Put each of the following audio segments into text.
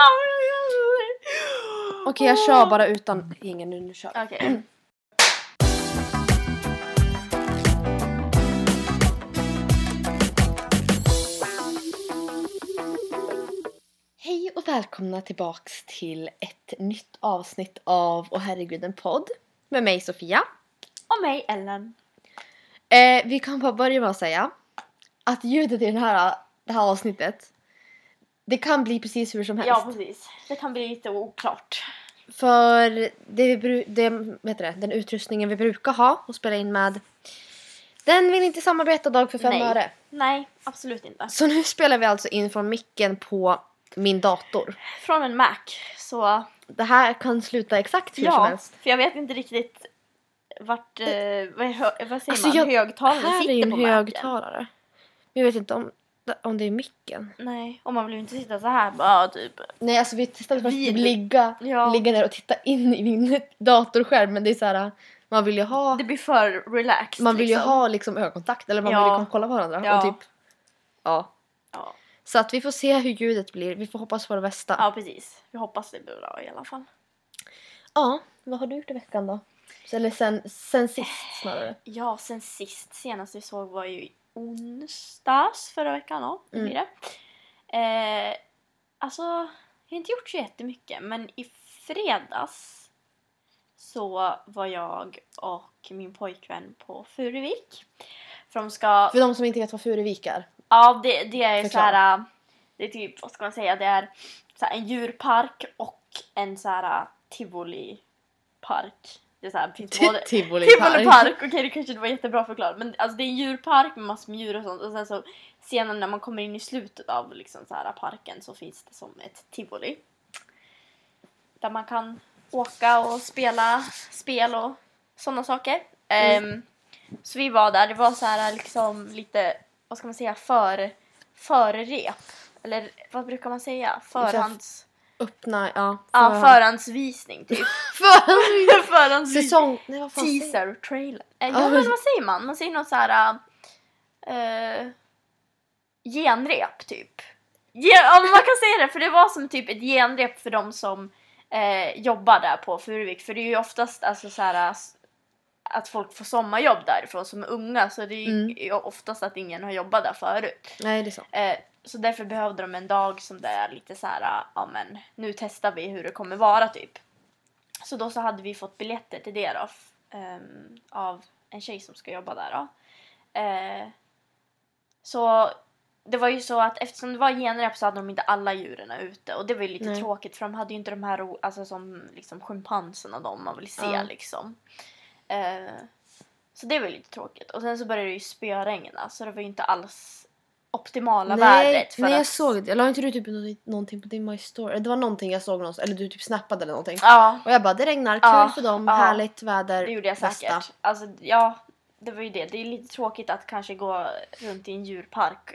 Okej jag kör bara utan ingen nu, nu kör. Okej. Hej och välkomna tillbaks till ett nytt avsnitt av Åh herregud en podd med mig Sofia. Och mig Ellen. Eh, vi kan bara börja med att säga att ljudet i den här, det här avsnittet det kan bli precis hur som helst. Ja precis. Det kan bli lite oklart. För det vi det, heter det, den utrustningen vi brukar ha och spela in med den vill inte samarbeta dag för fem Nej. öre. Nej, absolut inte. Så nu spelar vi alltså in från micken på min dator. Från en Mac. Så Det här kan sluta exakt hur som ja, helst. för jag vet inte riktigt vart, eh, vad, säger Alltså, man, jag- högtalaren här är sitter ju en på högtalare. Men jag vet inte om, om det är micken. Nej, och man vill ju inte sitta så här bara typ. Nej alltså vi testade faktiskt typ ligga, Ja. ligga ner och titta in i min datorskärm men det är så här. Man vill ju ha, Det blir för relaxed man vill ju liksom. ha liksom ögonkontakt eller man Ja. vill liksom kolla på varandra Ja. och typ Ja. Ja. Så att vi får se hur ljudet blir. Vi får hoppas på det bästa. ja, precis. Vi hoppas det blir bra i alla fall. Ja, vad har du gjort i veckan då? Eller sen, sen sist snarare. Ja, sen sist, senast vi såg var ju onsdags förra veckan. Ja, det blir det. Eh, alltså, jag har inte gjort så jättemycket men i fredags så var jag och min pojkvän på Furuvik. För de ska... För de som inte vet vad Furuvik är. Ja, det, det är så här... Det är typ, vad ska man säga, det är så en djurpark och en så här tivolipark. Det är så här, finns både... Tivoli Tivolipark! Okej det kanske inte var jättebra förklarat men alltså det är en djurpark med massor med djur och sånt och sen så senare när man kommer in i slutet av liksom så här parken så finns det som ett tivoli. Där man kan åka och spela spel och sådana saker. Ehm, så vi var där, det var så här liksom lite, vad ska man säga, för, förrep. Eller vad brukar man säga? Förhands... Öppna, ja. Ja, förhand- förhandsvisning typ. Förhand- Förhandsvisning. Säsong... Nej vad fan? Teaser, trailer. Eh, Ja, ja, men- vad säger man? Man säger något så här... Uh, genrep, typ. Ge, ja, man kan säga det, för det var som typ ett genrep för de som eh, jobbar där på Furuvik. För det är ju oftast alltså, så här, att folk får sommarjobb därifrån som är unga. Så det är ju Mm. oftast att ingen har jobbat där förut. Nej det är så. Eh, så därför behövde de en dag som det är lite så här, ja men nu testar vi hur det kommer vara typ. Så då så hade vi fått biljetter till det då, ehm, av en tjej som ska jobba där då. Eh, så det var ju så att eftersom det var genrep så hade de inte alla djuren ute och det var ju lite Nej. tråkigt för de hade ju inte de här alltså som liksom schimpanserna och de man vill se Ja. liksom. Eh, så det var ju lite tråkigt. Och sen så började det ju spöregna så det var ju inte alls optimala Nej, vädret. För nej jag att, såg det. La inte du typ nå- någonting på din My Story? Det var någonting jag såg någonstans. Eller du typ snappade eller någonting. Ja, Och jag bara det regnar, kul Ja, för dem, ja. härligt väder, det gjorde jag bästa. säkert. Alltså, ja, det var ju det. Det är lite tråkigt att kanske gå runt i en djurpark.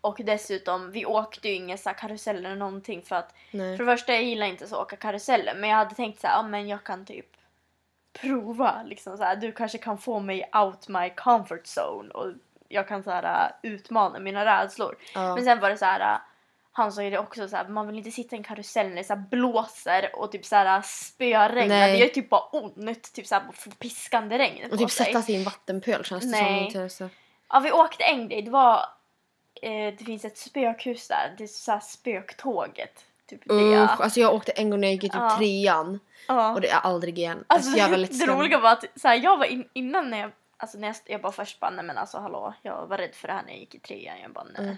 Och dessutom, vi åkte ju inga så här karuseller eller någonting för att Nej. för det första jag gillar inte så att åka karuseller men jag hade tänkt så här, ja men jag kan typ prova liksom så här, du kanske kan få mig out my comfort zone och jag kan så här utmana mina rädslor. Ja. Men sen var det så här äh, han sa ju det också så här, man vill inte sitta i en karusell när det så blåser och typ så här spöregnar. Nej. Det gör typ bara ont, typ så här piskande regn Och typ sig. sätta sig i en vattenpöl känns det Nej. som. Så. Ja, vi åkte en grej. Det var, eh, det finns ett spökhus där. Det är så här spöktåget. Typ det. Usch, alltså jag åkte en gång när jag gick i typ Ja. trean Ja. och det är aldrig igen. Alltså, Alltså, jävla det lättskrämd. roliga var att så här, jag var in, innan när jag, alltså när jag, jag bara först bara, nej men alltså hallå, jag var rädd för det här när jag gick i trean. Jag bara, nej. Mm.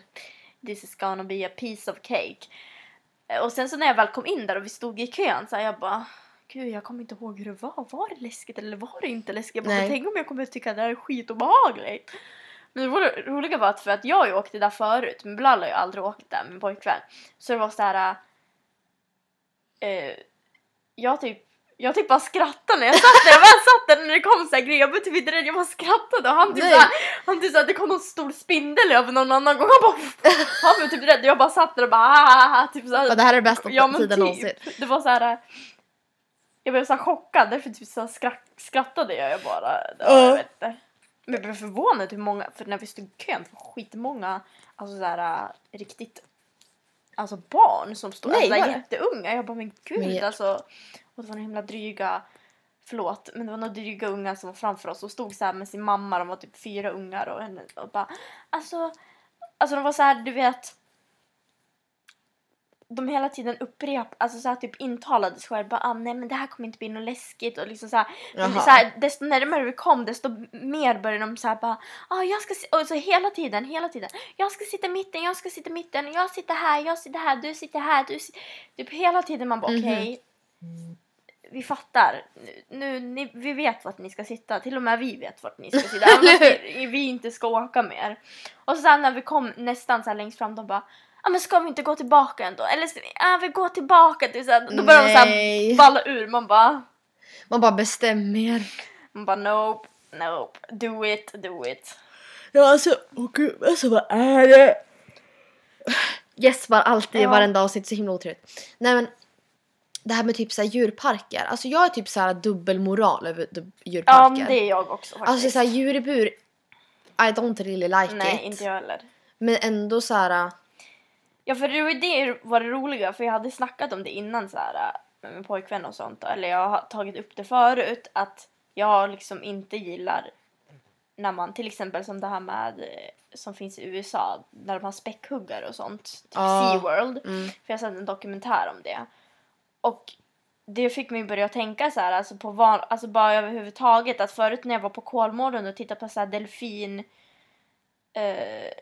This is gonna be a piece of cake. Eh, Och sen så när jag väl kom in där och vi stod i kön så här, jag bara, gud jag kommer inte ihåg hur det var. Var det läskigt eller var det inte läskigt? Jag bara, Nej. tänk om jag kommer tycka att det här är skitobehagligt. Men det ro- roliga var att för att jag har ju åkt där förut, men Blall har ju aldrig åkt där, min pojkvän. Så det var så här. Eh, jag typ jag typ bara skrattade när jag satt där. Jag bara satt där när det kom så här grejer. Jag blev typ inte rädd. Jag bara skrattade och han typ såhär, han typ såhär, det kom någon stor spindel över någon annan gång. Han bara, han blev typ rädd. Jag bara satt där och bara, ah, typ såhär. Ja, det här är det bästa Ja tiden någonsin. typ. Det var så här. Jag blev så här chockad. Därför typ så här skratt, skrattade jag bara. Ja, Ja. jag vet inte. Men jag blev förvånad hur många, för när vi stod i kön var skitmånga alltså så här, riktigt alltså barn som står Nej, alltså, var det? jätteunga. Jag bara men gud Men- alltså. Och det var några himla dryga, förlåt, men det var några dryga ungar som var framför oss och stod så här med sin mamma. De var typ fyra ungar och henne och bara alltså, alltså de var så här du vet. De hela tiden upprep, alltså så här typ intalade sig själva, ah, nej men det här kommer inte bli något läskigt och liksom så här, men så här, desto närmare vi kom desto mer började de så här bara, ah, jag ska si-" och så hela tiden, hela tiden, jag ska sitta i mitten, jag ska sitta i mitten, jag sitter här, jag sitter här, du sitter här, du sitter... Typ hela tiden man bara Mhm. okej, vi fattar, nu, ni, vi vet vart ni ska sitta, till och med vi vet vart ni ska sitta, om vi, vi inte ska åka mer. Och sen när vi kom nästan så här längst fram, de bara, ja ah, men ska vi inte gå tillbaka ändå? Eller ska vi, ah, vi går tillbaka till så här, då börjar de så här balla ur, man bara, Man bara bestämmer er. man bara nope, nope, do it, do it. Ja alltså, åh gud, alltså vad är det? Gäspar alltid i Ja. varenda avsnitt, så himla otrevligt. Nej men, det här med typ så här djurparker. Alltså jag är typ så här dubbelmoral över dub- Ja, djurparker. men det är jag också faktiskt. Alltså så här djur i bur, I don't really like Nej, it. inte jag heller. Men ändå så här. Ja, för det var det roliga, för jag hade snackat om det innan så här med min pojkvän och sånt. Eller jag har tagit upp det förut, att jag liksom inte gillar när man, till exempel som det här med eh, som finns i USA, där de har späckhuggare och sånt. Typ Ja. SeaWorld. Mm. För jag har sett en dokumentär om det. Och det fick mig börja tänka så här, alltså på van, alltså bara överhuvudtaget att förut när jag var på Kolmården och tittade på så här delfin eh,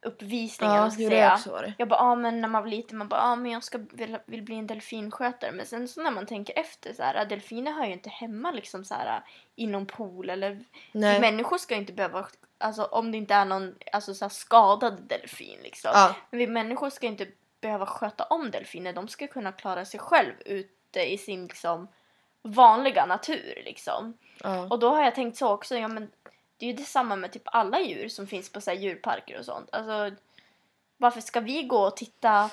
uppvisningar, Ja, ska säga. jag bara, ah, men när man var liten, man bara, ah, men jag ska vill, vill bli en delfinskötare. Men sen så när man tänker efter så här, delfiner hör ju inte hemma liksom så här i någon pool eller Nej. människor ska ju inte behöva, alltså om det inte är någon alltså, så här, skadad delfin liksom. Ja. Men vi människor ska inte behöva sköta om delfiner, de ska kunna klara sig själv ute i sin liksom vanliga natur liksom. Ja. Och då har jag tänkt så också, ja men det är ju detsamma med typ alla djur som finns på så här djurparker och sånt. Alltså varför ska vi gå och titta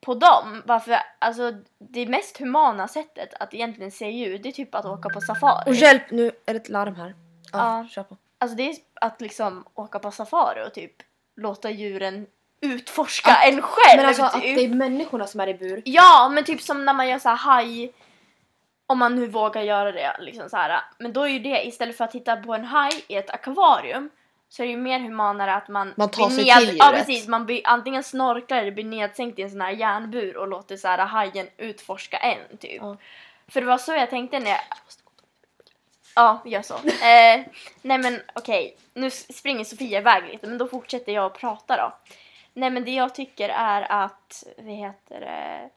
på dem? Varför, alltså det mest humana sättet att egentligen se djur det är typ att åka på safari. Och hjälp, nu är det ett larm här. Ja, Ja. Alltså det är att liksom åka på safari och typ låta djuren utforska Att- en själv. Men alltså att det är människorna som är i bur. Ja, men typ som när man gör så här haj. Om man nu vågar göra det liksom så här. Men då är ju det istället för att titta på en haj i ett akvarium så är det ju mer humanare att man, Man tar sig ned, till Ja djuret. precis, man blir antingen snorklar eller blir nedsänkt i en sån här järnbur och låter så här hajen utforska en typ. Ja. För det var så jag tänkte när jag... Ja, gör så. eh, nej men okej, nu s- springer Sofia iväg lite men då fortsätter jag att prata då. Nej men det jag tycker är att, vad heter det,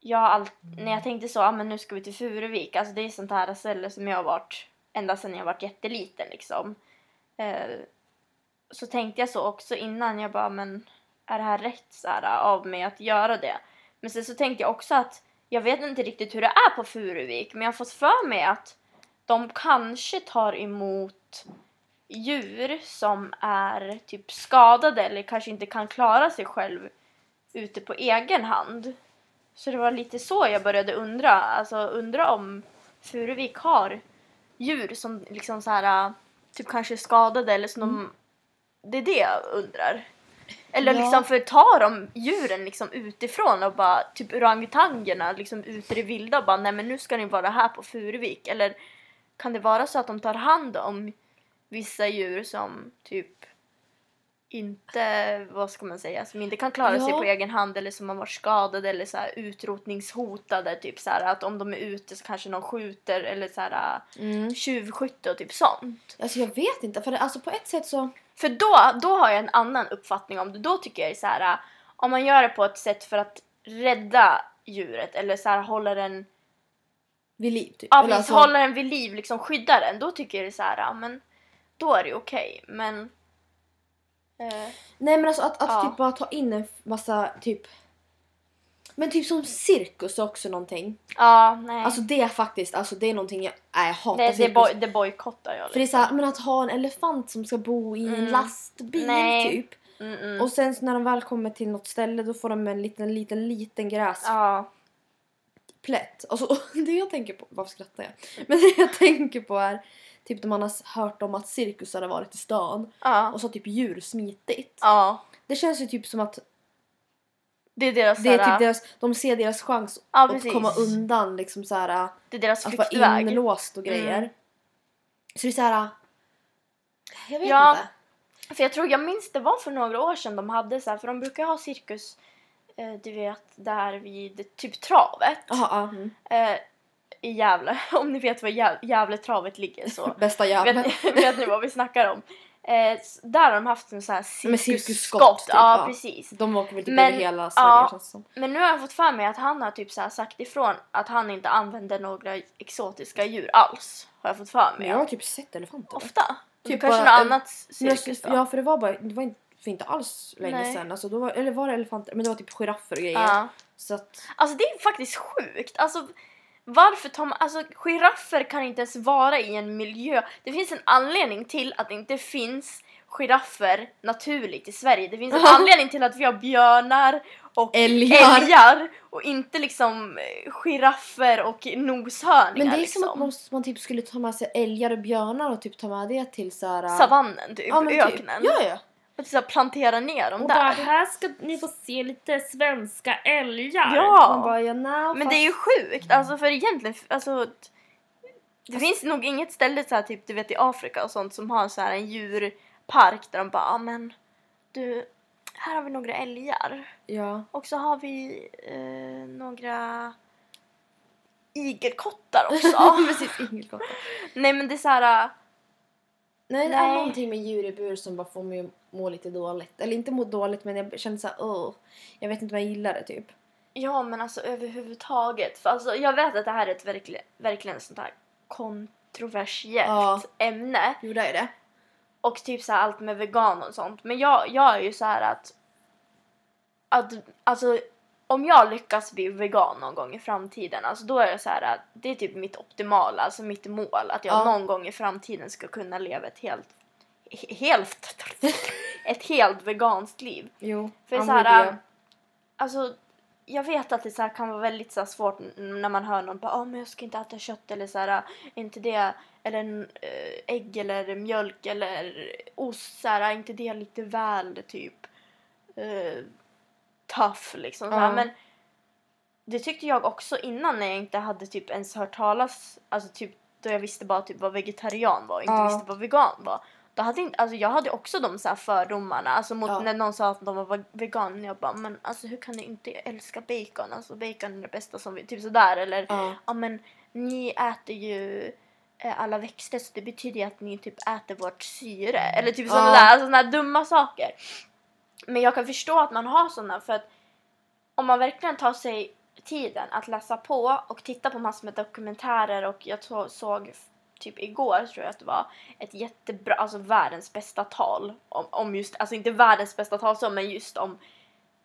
jag allt, när jag tänkte så, ah, men nu ska vi till Furuvik, alltså det är sånt här ställe som jag har varit ända sedan jag var jätteliten liksom. Eh, så tänkte jag så också innan, jag bara men är det här rätt så här, av mig att göra det? Men sen så tänkte jag också att jag vet inte riktigt hur det är på Furuvik men jag har fått för mig att de kanske tar emot djur som är typ skadade eller kanske inte kan klara sig själv ute på egen hand. Så det var lite så jag började undra, alltså undra om Furuvik har djur som liksom så här typ kanske är skadade eller som de, det är det jag undrar. Eller Ja. liksom för tar de djuren liksom utifrån och bara typ orangutangerna liksom ute i det vilda och bara nej men nu ska ni vara här på Furuvik eller kan det vara så att de tar hand om vissa djur som typ inte, vad ska man säga, som inte kan klara sig Ja. på egen hand eller som har varit skadade eller så här utrotningshotade typ så här att om de är ute så kanske någon skjuter eller så här Mm. tjuvskytte och typ sånt. Alltså jag vet inte, för alltså på ett sätt så... För då, då har jag en annan uppfattning om det. Då tycker jag är så här, om man gör det på ett sätt för att rädda djuret eller så här håller den, Vid liv typ. ja, Eller alltså- håller den vid liv, liksom skyddar den. Då tycker jag det är så här, men då är det okej. Men eh, Nej men alltså att, att Ja. typ bara ta in en massa typ... Men typ som cirkus är också någonting. ja, nej. Alltså det är faktiskt, alltså det är någonting jag, nej, jag hatar det, det, boj, det bojkottar jag För det är såhär, men att ha en elefant som ska bo i en Mm. lastbil Nej. typ. Mm, mm. Och sen när de väl kommer till något ställe då får de en liten, liten, liten gräsplätt. ja, Och så, och det jag tänker på, varför skrattar jag? Men det jag tänker på är typ när man har hört om att cirkusar har varit i stan ja, och så har typ djur smitit. ja, Det känns ju typ som att Det är deras, Det är typ deras, de ser deras chans Ja, att precis. komma undan liksom så här, det är deras att vara inlåst och grejer. Mm. Så det är så här. Jag vet Ja. inte. För jag tror, jag minns det var för några år sedan de hade så här, för de brukar ha cirkus, eh, du vet, där vid typ travet. Jaha, ja. Mm. I Gävle, om ni vet var Gäv- Gävle-travet ligger så Bästa jäveln. vet, vet ni vad vi snackar om. Eh, där har de haft en sån här cirkusskott. typ, ja, ja. precis. De åker väl typ Men, över hela Sverige ja. som. Men nu har jag fått för mig att han har typ så sagt ifrån att han inte använder några exotiska djur alls. Har jag fått för mig. Jag har typ sett elefanter. Ofta. Typ Typ kanske något annat cirkus då. Ja för det var bara, det var inte, för inte alls länge Nej. sedan. Alltså, då var, eller var det elefanter? Men det var typ giraffer och grejer. Ja. Så att, Alltså det är faktiskt sjukt. Alltså varför tar man, alltså giraffer kan inte ens vara i en miljö. Det finns en anledning till att det inte finns giraffer naturligt i Sverige. Det finns en anledning till att vi har björnar och Älgar. älgar och inte liksom eh, giraffer och noshörningar men det är liksom. som att man, man typ skulle ta med sig älgar och björnar och typ ta med det till så här, Savannen typ, ja, typ. öknen. Ja, ja. Och så här plantera ner dem Och där. bara, här ska ni få se lite svenska älgar. Ja. Bara, ja, no, Men det är ju sjukt, alltså för egentligen, alltså det finns nog inget ställe så här, typ du vet i Afrika och sånt som har så här en djurpark där de bara, ja men du, här har vi några älgar Ja. och så har vi eh, några igelkottar också. Precis, igelkottar. Nej men det är så här, Nej, det är Nej. någonting med djur i bur som bara får mig att må lite dåligt. Eller inte må dåligt men jag känner såhär, åh. Jag vet inte om jag gillar det typ. ja men alltså överhuvudtaget, för alltså jag vet att det här är ett verkligen, verkligen sånt här kontroversiellt Ja. ämne. Jo, det är det. och typ så här allt med vegan och sånt. Men jag, jag är ju så här att, att alltså om jag lyckas bli vegan någon gång i framtiden, alltså då är jag så här att det är typ mitt optimala, alltså mitt mål att jag Ja. någon gång i framtiden ska kunna leva ett helt he- helt ett helt veganskt liv. Jo. För så här, alltså jag vet att det så här kan vara väldigt så svårt när man hör någon bara ah, men jag ska inte äta kött eller så här, är inte det eller eh, ägg eller mjölk eller ost så här, är inte det lite väl typ uh, tough liksom så här. Men det tyckte jag också innan när jag inte hade typ ens hört talas alltså typ då jag visste bara typ vad vegetarian var och inte visste vad vegan var då hade inte, alltså jag hade också de så här fördomarna alltså mot Ja. när någon sa att de var vegan jag bara men alltså hur kan ni inte älska bacon alltså bacon är det bästa som vi typ sådär eller Ja. ja men ni äter ju eh, alla växter så det betyder ju att ni typ äter vårt syre eller typ sådana Ja. där, alltså sådana där dumma saker. Men jag kan förstå att man har sådana för att om man verkligen tar sig tiden att läsa på och titta på massor med dokumentärer och jag såg typ igår tror jag att det var ett jättebra, alltså världens bästa tal om, om just, alltså inte världens bästa tal så men just om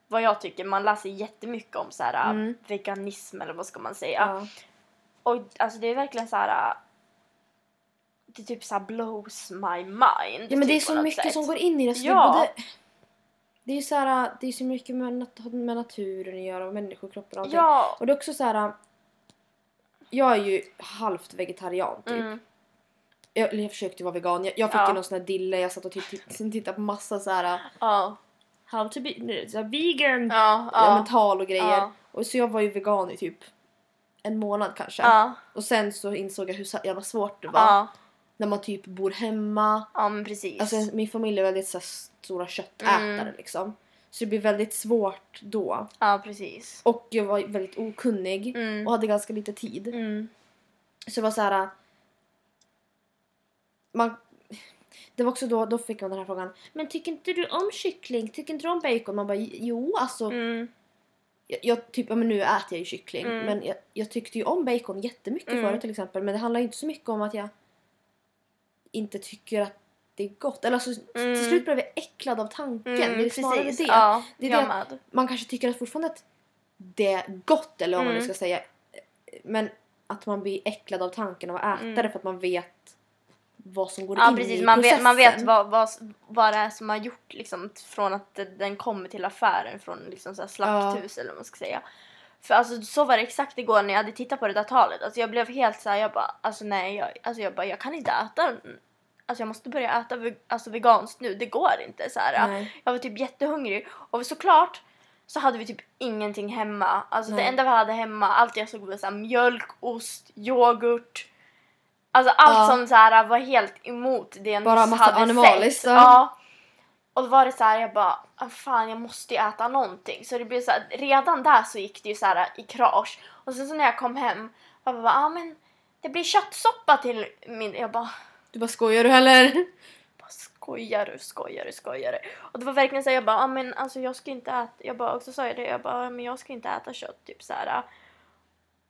vad jag tycker, man läser jättemycket om så här Mm. veganism eller vad ska man säga. Ja. Och alltså det är verkligen så här. äh, Det typ så här blows my mind. ja men det är typ, så mycket sätt. som går in i det. Så Ja. det, är både, det är ju så här, det är så mycket med, nat- med naturen att göra och människokroppen och allting. Ja. Och det är också så här. Jag är ju halvt vegetarian typ. Mm. Jag, eller jag försökte vara vegan. Jag, jag fick Ja. ju någon sån här dille. Jag satt och titt- titt- tittade på massa så här, Ja. How to be så vegan. Ja. ja. Ja. tal och grejer. Ja. Och så jag var ju vegan i typ en månad kanske. Ja. Och sen så insåg jag hur jävla svårt det var. Ja. När man typ bor hemma. Ja men precis. Alltså min familj är väldigt så här, stora köttätare Mm. liksom. Så det blir väldigt svårt då. Ja precis. Och jag var väldigt okunnig Mm. och hade ganska lite tid. Mm. Så det var så här. Man, det var också då, då fick man den här frågan. Men tycker inte du om kyckling? Tycker inte du om bacon? Man bara jo alltså. Mm. Jag, jag typ, ja, men nu äter jag ju kyckling. Mm. Men jag, jag tyckte ju om bacon jättemycket Mm. förut till exempel. Men det handlar ju inte så mycket om att jag inte tycker att det är gott. Eller alltså, Mm. till slut blev jag äcklad av tanken. Mm, det är snarare precis. det. Ja, Det är det med. Man kanske tycker att fortfarande att det är gott eller vad man nu Mm. ska säga. Men att man blir äcklad av tanken av att äta Mm. det för att man vet vad som går Ja in precis, i man vet, man vet processen. vad, vad, vad det är som har gjort liksom från att den kommer till affären från liksom så här slakthus eller vad man ska säga. För alltså så var det exakt igår när jag hade tittat på det där talet. Alltså jag blev helt så här, jag bara alltså nej, jag, alltså jag bara jag kan inte äta Alltså jag måste börja äta ve- alltså veganskt nu, det går inte så. Jag var typ jättehungrig och såklart så hade vi typ ingenting hemma. Alltså det Nej. enda vi hade hemma, allt jag såg var så mjölk, ost, yoghurt. Alltså allt Ja. som så här var helt emot det jag Bara nyss massa hade animaliskt. Ja. Och då var det så här, jag bara, ah, fan jag måste ju äta någonting. Så det blev så här, redan där så gick det ju så här i krasch. Och sen så när jag kom hem, pappa bara, ah, men det blir köttsoppa till min... Jag bara, Du bara skojar du eller? bara skojar du, skojar du, skojar du? Och det var verkligen så här, jag bara, ah, men alltså jag ska inte äta, jag bara, och så sa jag det, jag bara, "Ah, men jag ska inte äta kött, typ så här.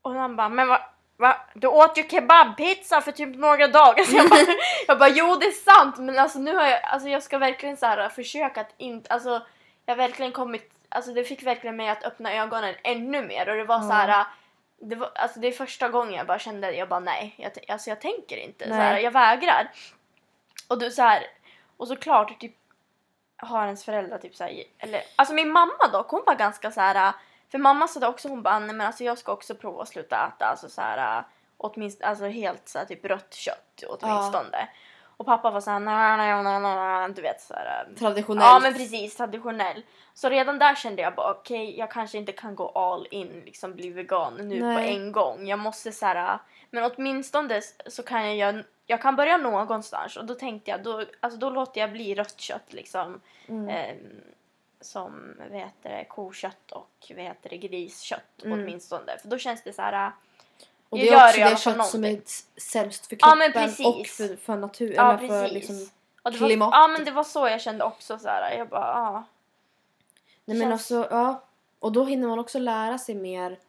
Och han bara, men vad, va? Du åt ju kebabpizza för typ några dagar sedan. Jag bara, jag bara, jo det är sant, men alltså nu har jag, alltså jag ska verkligen så här försöka att inte, alltså jag har verkligen kommit, alltså det fick verkligen mig att öppna ögonen ännu mer och det var så här. Det, var, alltså det är första gången jag bara kände, jag bara nej, jag, alltså jag tänker inte. Så Nej. här, jag vägrar. Och du så här, och såklart typ har ens föräldrar typ så här, eller alltså min mamma dock, hon var ganska så här. För mamma sa det också, hon bara nej men alltså jag ska också prova att sluta äta alltså så här åtminstone, alltså helt så här, typ rött kött åtminstone. Och pappa var så här, nej, nej, nej, nej, nej, du vet så här. Traditionellt. Ja men precis, traditionell. Så redan där kände jag bara okej, jag kanske inte kan gå all in, liksom bli vegan nu på Nej. en gång. Jag måste så här, men åtminstone så kan jag göra, jag kan börja någonstans och då tänkte jag, då, alltså då låter jag bli rött kött liksom. Mm. Ehm, som vad heter det, kokött och vad heter det, griskött Mm. åtminstone. För då känns det så här. Och det gör är också det kött som är sämst för Ja, kroppen precis. och för, för natur. Ja för liksom, det var, klimatet. ja men det var så jag kände också så här. Jag bara ja. Nej men Känns- alltså, ja. Och då hinner man också lära sig mer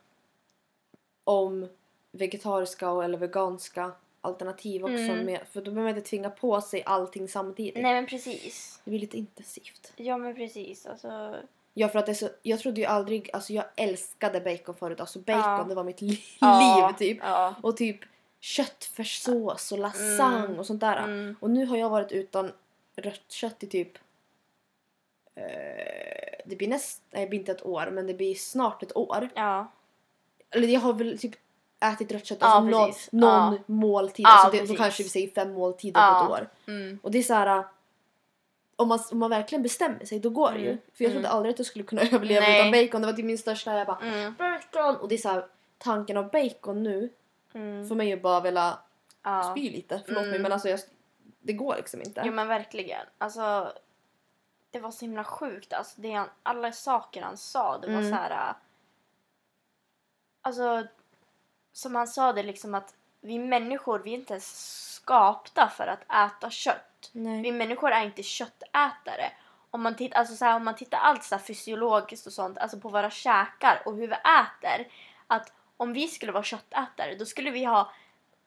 om vegetariska och, eller veganska alternativ också. Mm. Med, för då behöver man inte tvinga på sig allting samtidigt. Nej men precis. Det blir lite intensivt. Ja men precis alltså. Ja för att det är så, jag trodde ju aldrig, alltså jag älskade bacon förut. Alltså bacon Ja. det var mitt li- Ja, liv typ. Ja. Och typ köttfärssås och lasagne Mm. och sånt där. Mm. Och nu har jag varit utan rött kött i typ eh, det blir näst, nej det blir inte ett år men det blir snart ett år. Ja. Eller jag har väl typ ätit rött kött, alltså någon, någon måltid. Alltså det, då kanske vi säger fem måltider på ett år. Mm. Och det är så här. Om man, om man verkligen bestämmer sig då går det ju. Mm. För jag trodde Mm. aldrig att jag skulle kunna överleva Nej. utan bacon. Det var typ min största, jag bara Mm. bacon! Och det är så här, tanken av bacon nu får mig ju bara vilja Ja. spy lite. Förlåt mig men alltså jag, det går liksom inte. Jo men verkligen. Alltså. Det var så himla sjukt. Alltså, det han, alla saker han sa. Det var Mm. så här. äh, Alltså. Som han sa det liksom att vi människor vi är inte skapta för att äta kött. Nej. Vi människor är inte köttätare. Om man, tittar, alltså så här, om man tittar allt så fysiologiskt och sånt, alltså på våra käkar och hur vi äter. Att om vi skulle vara köttätare då skulle vi ha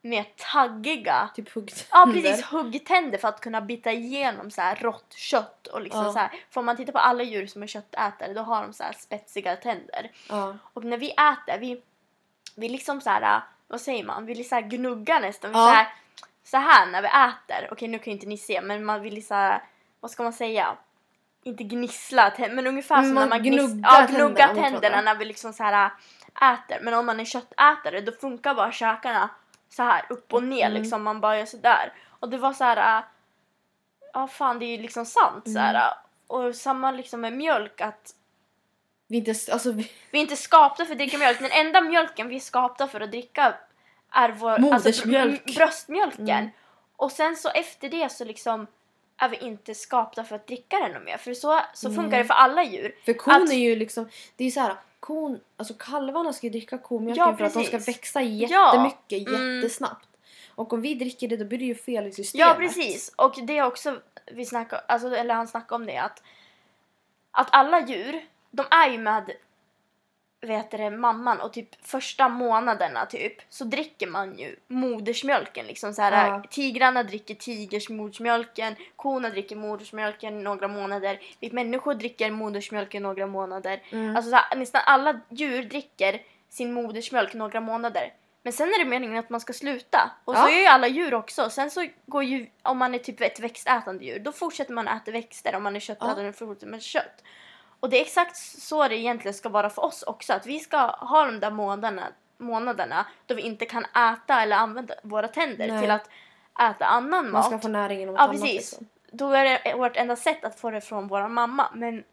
mer taggiga Typ huggt Ja precis, huggtänder för att kunna bita igenom så här rått kött och liksom Ja. så här. För om man tittar på alla djur som är köttätare då har de så här spetsiga tänder. Ja. Och när vi äter, vi, vi liksom så här, vad säger man, vi vill så här gnugga nästan. Vi Ja. så, här, så här när vi äter, okej nu kan ju inte ni se men man vill så här, vad ska man säga? Inte gnissla men ungefär Mm, som man när man gniss- gnuggar ja, tänderna när vi liksom så här äter. Men om man är köttätare då funkar bara käkarna så här upp och ner Mm. liksom. Man bara gör sådär. Och det var så här. äh, Ja fan det är ju liksom sant så här. Mm. äh. Och samma liksom med mjölk att Vi inte, s- alltså vi, vi är inte skapta för att dricka mjölk. Den enda mjölken vi är skapta för att dricka är vår Modersmjölk. Alltså, br- bröstmjölken. Mm. Och sen så efter det så liksom är vi inte skapta för att dricka den mer. För så, så funkar Nej. det för alla djur. för kon Att- är ju liksom, det är ju så här, kon, alltså kalvarna ska ju dricka komjölken Ja, för att de ska växa Ja. jättemycket Mm. jättesnabbt. Och om vi dricker det då blir det ju fel i systemet. Ja precis. Och det är också, vi snackar, alltså, eller han snackade om det att, att alla djur, de är ju med vet det, mamman och typ första månaderna typ så dricker man ju modersmjölken liksom så här, Ja. tigrarna dricker tigersmodersmjölken korna dricker modersmjölken några månader vi människor dricker modersmjölken några månader Mm. alltså så här, nästan alla djur dricker sin modersmjölk några månader men sen är det meningen att man ska sluta och så Ja. gör ju alla djur också sen så går ju om man är typ ett växtätande djur då fortsätter man äta växter om man är köttätande Ja. fortsätter med kött och det är exakt så det egentligen ska vara för oss också. Att vi ska ha de där månaderna, månaderna då vi inte kan äta eller använda våra tänder Nej. till att äta annan Man mat. ska få näring genom Ja annat precis. liksom. Då är det vårt enda sätt att få det från vår mamma. Men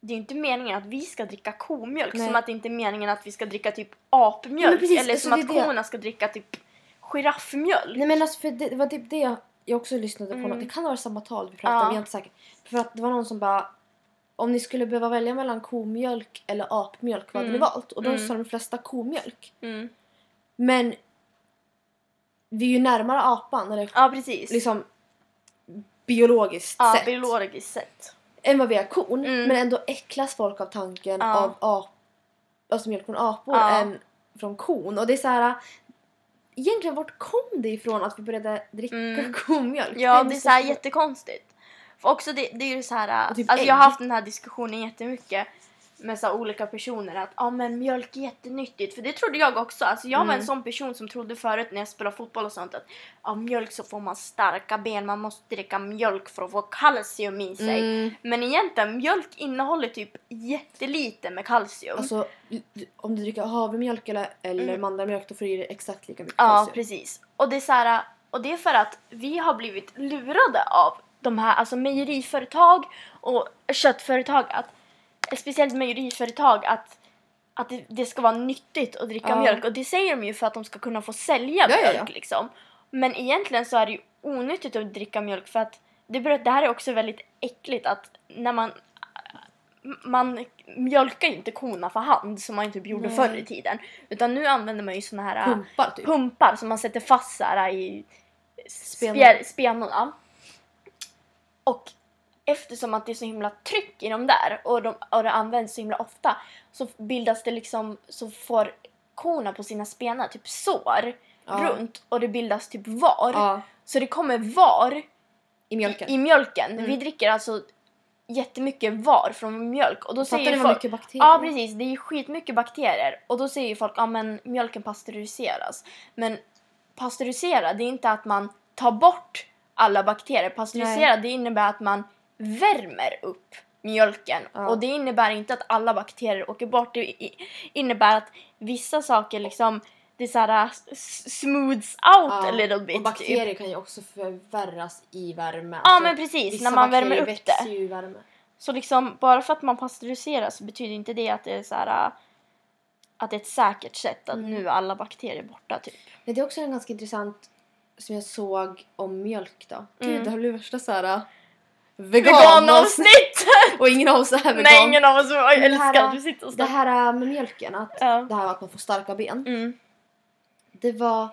det är ju inte meningen att vi ska dricka komjölk Nej. som att det inte är meningen att vi ska dricka typ apmjölk precis, eller alltså som att det. korna ska dricka typ giraffmjölk. Nej men alltså för det, det var typ det jag, jag också lyssnade på. Mm. något. Det kan vara samma tal vi pratade om, Ja. jag är inte säker. För att det var någon som bara om ni skulle behöva välja mellan komjölk eller apmjölk, vad hade ni Mm. valt? Och då Mm. sa de flesta komjölk. Mm. Men vi är ju närmare apan, eller Ja precis. liksom biologiskt ja, sett, biologiskt sett. än vad vi är kon. Mm. Men ändå äcklas folk av tanken Ja. av ap, alltså mjölk från apor Ja. än från kon. Och det är så här. Egentligen vart kom det ifrån att vi började dricka Mm. komjölk? Ja, det är så här jättekonstigt. Också det, det är ju så här, Och typ alltså jag har haft den här diskussionen jättemycket med så olika personer att ah, men mjölk är jättenyttigt. För det trodde jag också. Alltså jag var Mm. en sån person som trodde förut när jag spelade fotboll och sånt att av mjölk så får man starka ben, man måste dricka mjölk för att få kalcium i sig. Mm. Men egentligen, mjölk innehåller typ jättelite med kalcium. Alltså om du dricker havremjölk eller, eller Mm. mandlarmjölk då får du i dig exakt lika mycket Ja, kalcium. precis. Och det är så här, och det är för att vi har blivit lurade av de här alltså mejeriföretag och köttföretag att speciellt mejeriföretag att att det, det ska vara nyttigt att dricka Ja. mjölk och det säger de ju för att de ska kunna få sälja Ja, mjölk ja. liksom. Men egentligen så är det ju onyttigt att dricka mjölk för att det, det här är också väldigt äckligt att när man man mjölkar ju inte korna för hand som man typ gjorde Nej. förr i tiden. Utan nu använder man ju såna här Pumpar typ. pumpar som man sätter fast så här i Spenor. spjär- spenorna. Och eftersom att det är så himla tryck i dem där och, de, och det används så himla ofta så bildas det liksom, så får korna på sina spenar typ sår Ja. runt och det bildas typ var. Ja, Så det kommer var i mjölken. i mjölken. Mm. Vi dricker alltså jättemycket var från mjölk och då Fattar säger ni folk mycket bakterier? Ja precis, det är skitmycket bakterier och då säger ju folk att men mjölken pasteuriseras. Men pasteurisera det är inte att man tar bort alla bakterier. Pasteurisera det innebär att man värmer upp mjölken Ja. och det innebär inte att alla bakterier åker bort. Det innebär att vissa saker liksom det är såhär s- smooths out Ja, a little bit. Och bakterier typ. kan ju också förvärras i värme. Ja Alltså, men precis, när man värmer upp det. ju värme. Så liksom, bara för att man pasteuriserar så betyder inte det att det är så här, äh, att det är ett säkert sätt att Mm. nu är alla bakterier borta typ. Men det är också en ganska intressant som jag såg om mjölk då. Gud, Mm. det här blir värsta såhär veganavsnitt! Veganavsnitt! och ingen av oss är vegan. Nej ingen av oss jag älskar att du sitter och Det här äh, med mjölken, att Ja. det här att man får starka ben. Mm. Det var...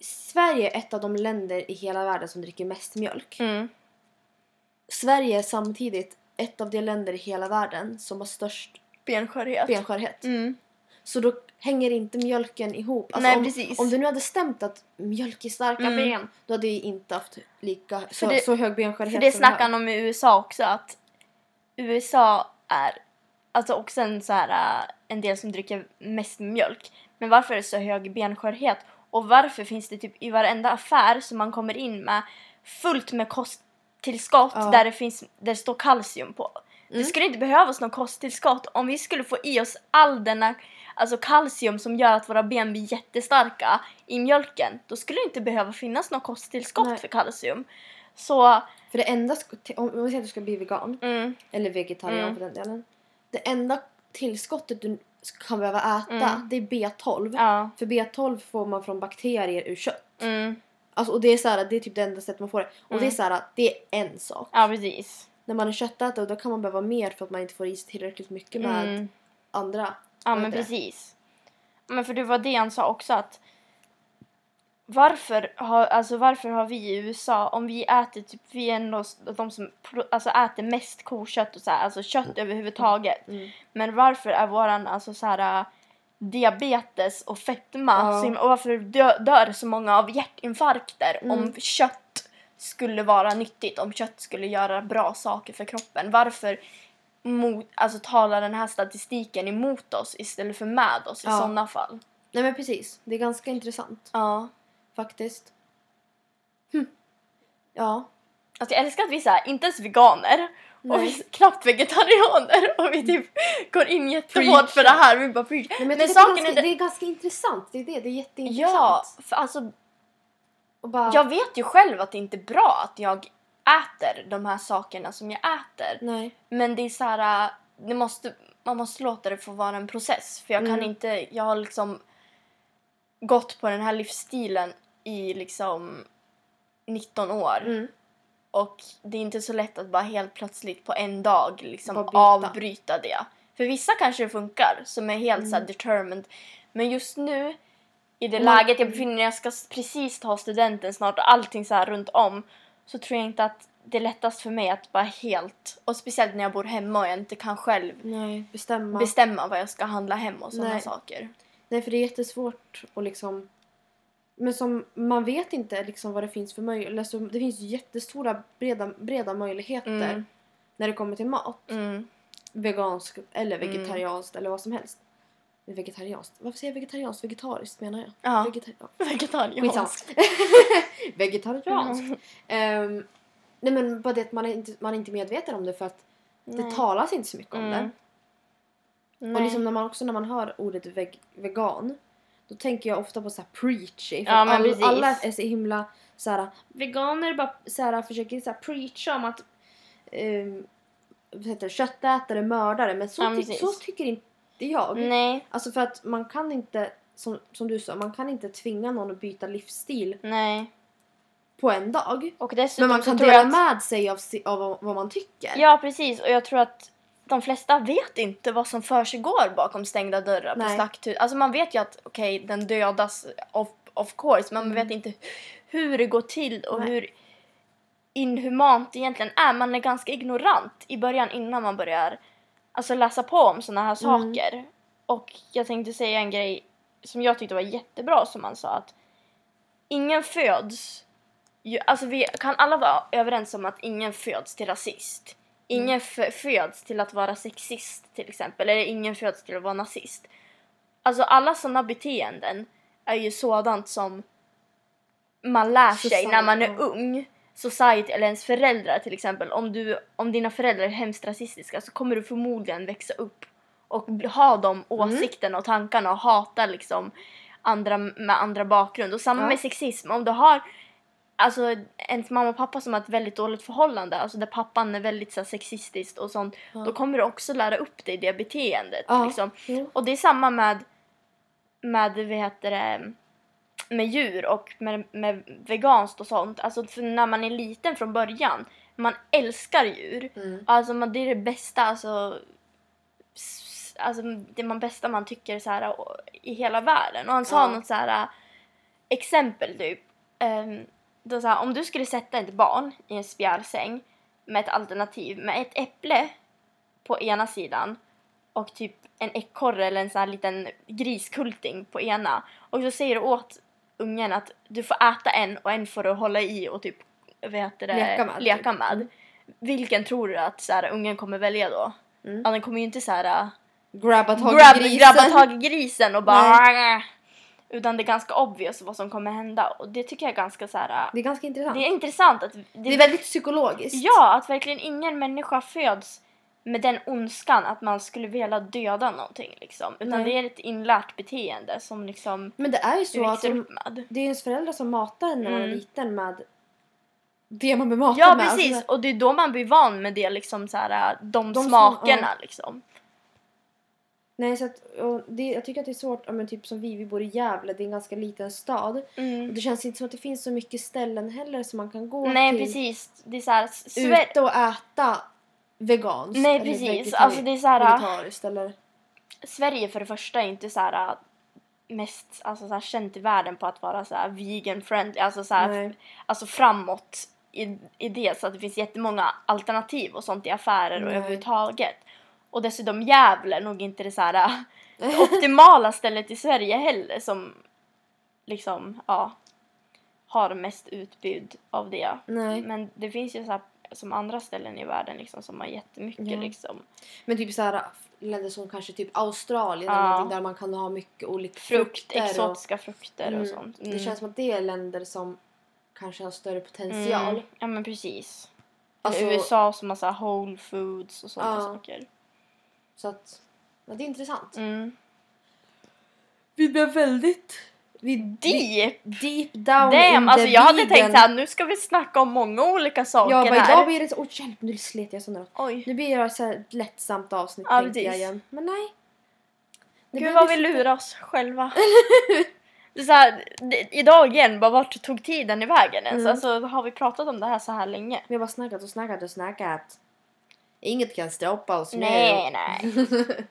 Sverige är ett av de länder i hela världen som dricker mest mjölk. Mm. Sverige är samtidigt ett av de länder i hela världen som har störst Benskörhet. benskörhet. Mm. Så då hänger inte mjölken ihop. Alltså Nej om, precis. om du nu hade stämt att mjölk är starka Mm. ben, då hade vi inte haft lika så, det- så hög benskörhet För det snackar han om i USA också att USA är alltså också en, så här, äh, en del som dricker mest mjölk. Men varför är det så hög benskörhet? Och varför finns det typ i varenda affär som man kommer in med fullt med kosttillskott Ja. där det, finns, där det står kalcium på. Det Mm. skulle inte behövas något kosttillskott om vi skulle få i oss all denna alltså kalcium som gör att våra ben blir jättestarka i mjölken. Då skulle det inte behöva finnas något kosttillskott Nej. för kalcium. Så, För det enda, om vi säger att du ska bli vegan, mm, eller vegetarian Mm. för den delen. Det enda tillskottet du kan behöva äta, Mm. det är B12. ja. För B12 får man från bakterier ur kött. Mm, Alltså, och det är, så här, det är typ det enda sättet man får det. Och det är Mm. så här, det är en sak. ja, precis. När man är köttätare då kan man behöva mer för att man inte får i sig tillräckligt mycket med Mm. andra. Ja men det? precis. Men för det var det han sa också att varför har, alltså varför har vi i USA, om vi äter typ, vi är ändå de som alltså äter mest kokött och så här, alltså kött överhuvudtaget. Mm. Men varför är våran alltså så här diabetes och fetma Ja. och varför dö, dör så många av hjärtinfarkter Mm. om kött skulle vara nyttigt, om kött skulle göra bra saker för kroppen. Varför mot, alltså, talar den här statistiken emot oss istället för med oss i Ja. sådana fall? Nej men precis, det är ganska intressant Ja. faktiskt. Hm. Ja. Alltså jag älskar att vi är här, inte ens veganer och vi Nej. är knappt vegetarianer och vi typ går in jättehårt för det här. Vi bara preach. Nej, men Men saken det, är är ganska, det- det är ganska intressant, det är det, det är jätteintressant. Ja, för alltså bara, Jag vet ju själv att det inte är bra att jag äter de här sakerna som jag äter. Nej. Men det är så här, äh, det måste, man måste låta det få vara en process. För jag kan Mm. inte, jag har liksom gått på den här livsstilen i liksom 19 år. Mm. Och det är inte så lätt att bara helt plötsligt på en dag liksom avbryta det. För vissa kanske det funkar som är helt så Mm. determined. Men just nu i det man- läget jag befinner mig jag ska precis ta studenten snart och allting så här runt om. Så tror jag inte att det är lättast för mig att bara helt, och speciellt när jag bor hemma och jag inte kan själv Nej, bestämma. bestämma vad jag ska handla hem och sådana Nej. saker. Nej, för det är jättesvårt att liksom... Men som, man vet inte liksom vad det finns för möjligheter. Alltså, det finns jättestora breda, breda möjligheter Mm. när det kommer till mat. Mm. Vegansk eller Mm. vegetarianskt eller vad som helst. Vegetarianskt? Varför säger jag vegetarianskt? Vegetariskt menar jag. Ja, Vegetari- ja. vegetariansk. Skitsamma. Vegetarianskt. Ehm, nej men bara det att man är, inte, man är inte medveten om det för att det Nej. talas inte så mycket om Mm. det. Nej. Och liksom när man också när man hör ordet veg, vegan då tänker jag ofta på så här preachy. För Ja, all, alla är så himla så här, Veganer bara så här, försöker så här preacha om att um, det, köttätare, mördare men så, ty- så tycker inte jag. Nej, Alltså för att man kan inte, som, som du sa, man kan inte tvinga någon att byta livsstil nej. på en dag. Och dessutom Men man kan dela att, med sig av, av vad- man tycker. Ja, precis. Och jag tror att de flesta vet inte vad som försiggår bakom stängda dörrar på Nej. slakthus. Alltså man vet ju att okej, den dödas of, of course, men man Mm. vet inte hur det går till och Nej. hur inhumant det egentligen är. Man är ganska ignorant i början innan man börjar alltså läsa på om såna här Mm. saker. Och jag tänkte säga en grej som jag tyckte var jättebra som han sa att ingen föds ju, alltså vi kan alla vara överens om att ingen föds till rasist. Ingen f- föds till att vara sexist till exempel, eller ingen föds till att vara nazist. Alltså alla sådana beteenden är ju sådant som man lär sig när man är ung. Society eller ens föräldrar till exempel. Om, du, om dina föräldrar är hemskt rasistiska så kommer du förmodligen växa upp och ha de åsikterna och tankarna och hata liksom andra med andra bakgrund. Och samma Ja. med sexism. Om du har alltså ens mamma och pappa som har ett väldigt dåligt förhållande, alltså där pappan är väldigt så här, sexistisk och sånt, Ja. då kommer du också lära upp dig det beteendet. Ja, Liksom. Och det är samma med, med vad heter det, med djur och med, med veganskt och sånt. Alltså för när man är liten från början, man älskar djur. Mm. Alltså man, det är det bästa, alltså, alltså det man bästa man tycker så här, i hela världen. Och han sa Ja. något så här exempel typ. Um, då så här, om du skulle sätta ett barn i en spjälsäng med ett alternativ med ett äpple på ena sidan och typ en ekorre eller en sån här liten griskulting på ena och så säger du åt ungen att du får äta en och en får du hålla i och typ heter det, Leka med, Leka typ. med. Vilken tror du att så här, ungen kommer välja då? Mm. Ja, den kommer ju inte så här Grabba tag grab, grisen. grabba tag i grisen och bara utan det är ganska obvious vad som kommer hända och det tycker jag är ganska så här. Det är ganska intressant. Det är intressant att Det är väldigt psykologiskt. Ja, att verkligen ingen människa föds med den ondskan att man skulle vilja döda någonting liksom. Utan Nej. det är ett inlärt beteende som liksom Men det är ju så att de, det är ens föräldrar som matar en när man är Mm. liten med det man blir matad Ja med. precis, Alltså, och det är då man blir van med det liksom så här, de, De smakerna sma- liksom. nej, så att, och det, jag tycker att det är svårt, ja, men typ som vi, vi bor i Gävle, det är en ganska liten stad. Och Mm. det känns inte som att det finns så mycket ställen heller som man kan gå Nej till precis, det är så här, Sver- ute och äta veganskt. Nej, precis. Alltså, det är så här- Vegetariskt eller... Sverige för det första är inte så här äh, mest alltså, så här, känt i världen på att vara så här vegan friendly, alltså, så här, Nej. alltså framåt i, i det så att det finns jättemånga alternativ och sånt i affärer och Nej. överhuvudtaget. Och dessutom Gävle nog inte det så här äh, optimala stället i Sverige heller som liksom, ja, har mest utbud av det. Nej. Men det finns ju så som andra ställen i världen liksom som har jättemycket Ja. liksom Men typ så här länder som kanske typ Australien Ja. där man kan ha mycket olika frukt, frukter. och, exotiska frukter Mm. och sånt. Det känns som att det är länder som kanske har större potential. Mm. Ja men precis. Alltså- USA som har så här whole foods och sådana Ja. saker. Så att, ja, det är intressant. Mm. Vi blev väldigt Vi, Deep! Deep down Damn, in alltså jag hade tänkt såhär, nu ska vi snacka om många olika saker Ja, här. idag blir det så... Åh hjälp, nu slet jag sönder Oj. Nu blir det så här lättsamt avsnitt Ja, tänkte jag igen. Men nej. Det Gud vad vi lite- lurar oss själva. det är så här, det, idag igen, bara vart tog tiden i vägen ens? Mm. Alltså har vi pratat om det här så här länge? Vi har bara snackat och snackat och snackat. Inget kan stoppa oss Nej, nej. nu.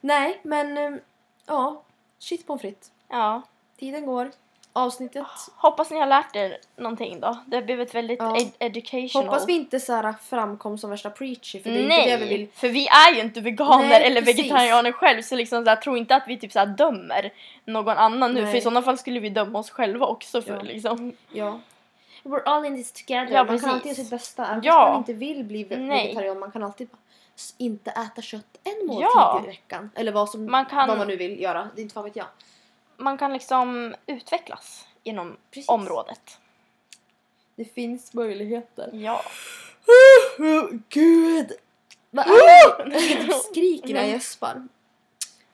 nej, men eh, ja. Shit pommes frites. Ja. Tiden går. Avsnittet. Hoppas ni har lärt er någonting då. Det blev ett väldigt Ja. ed- educational. Hoppas vi inte så framkom som värsta preachy för det är Nej, inte det vi vill. för vi är ju inte veganer Nej, eller precis. vegetarianer själv så liksom så här, tro inte att vi typ så dömer någon annan nu Nej. för i sådana fall skulle vi döma oss själva också för Ja. liksom. Ja. We're all in this together. Ja, man kan precis. alltid göra sitt bästa. Även Ja. om man inte vill bli vegetarian. Man kan alltid inte äta kött en måltid Ja. i veckan. Eller vad, som, Man kan- vad man nu vill göra. Det är inte fan vet jag. Man kan liksom utvecklas inom Precis. området. Det finns möjligheter. Ja. Gud! Vad är det? Jag skriker när jag gäspar.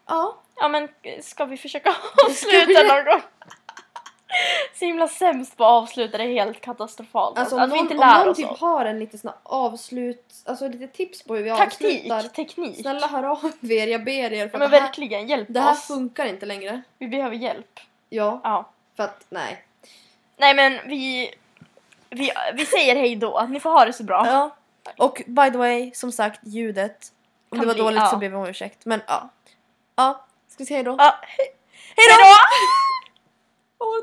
Ja. Ja men ska vi försöka avsluta någon gång? Så himla sämst på att avsluta det är helt katastrofalt. Alltså att om vi någon, inte om någon oss typ har en liten sån avslut, alltså lite tips på hur vi Taktik, avslutar. teknik. Snälla hör av er, jag ber er. För men att det, här, verkligen, hjälp det här oss. funkar inte längre. Vi behöver hjälp. Ja, Ja. för att nej. Nej men vi, vi, vi säger hej då. Ni får ha det så bra. Ja. Och by the way, som sagt ljudet. Om Kan det var bli- dåligt ja. så ber vi om ursäkt. Men ja. Ja, ska vi säga hej då? Ja, Hej då! Åh,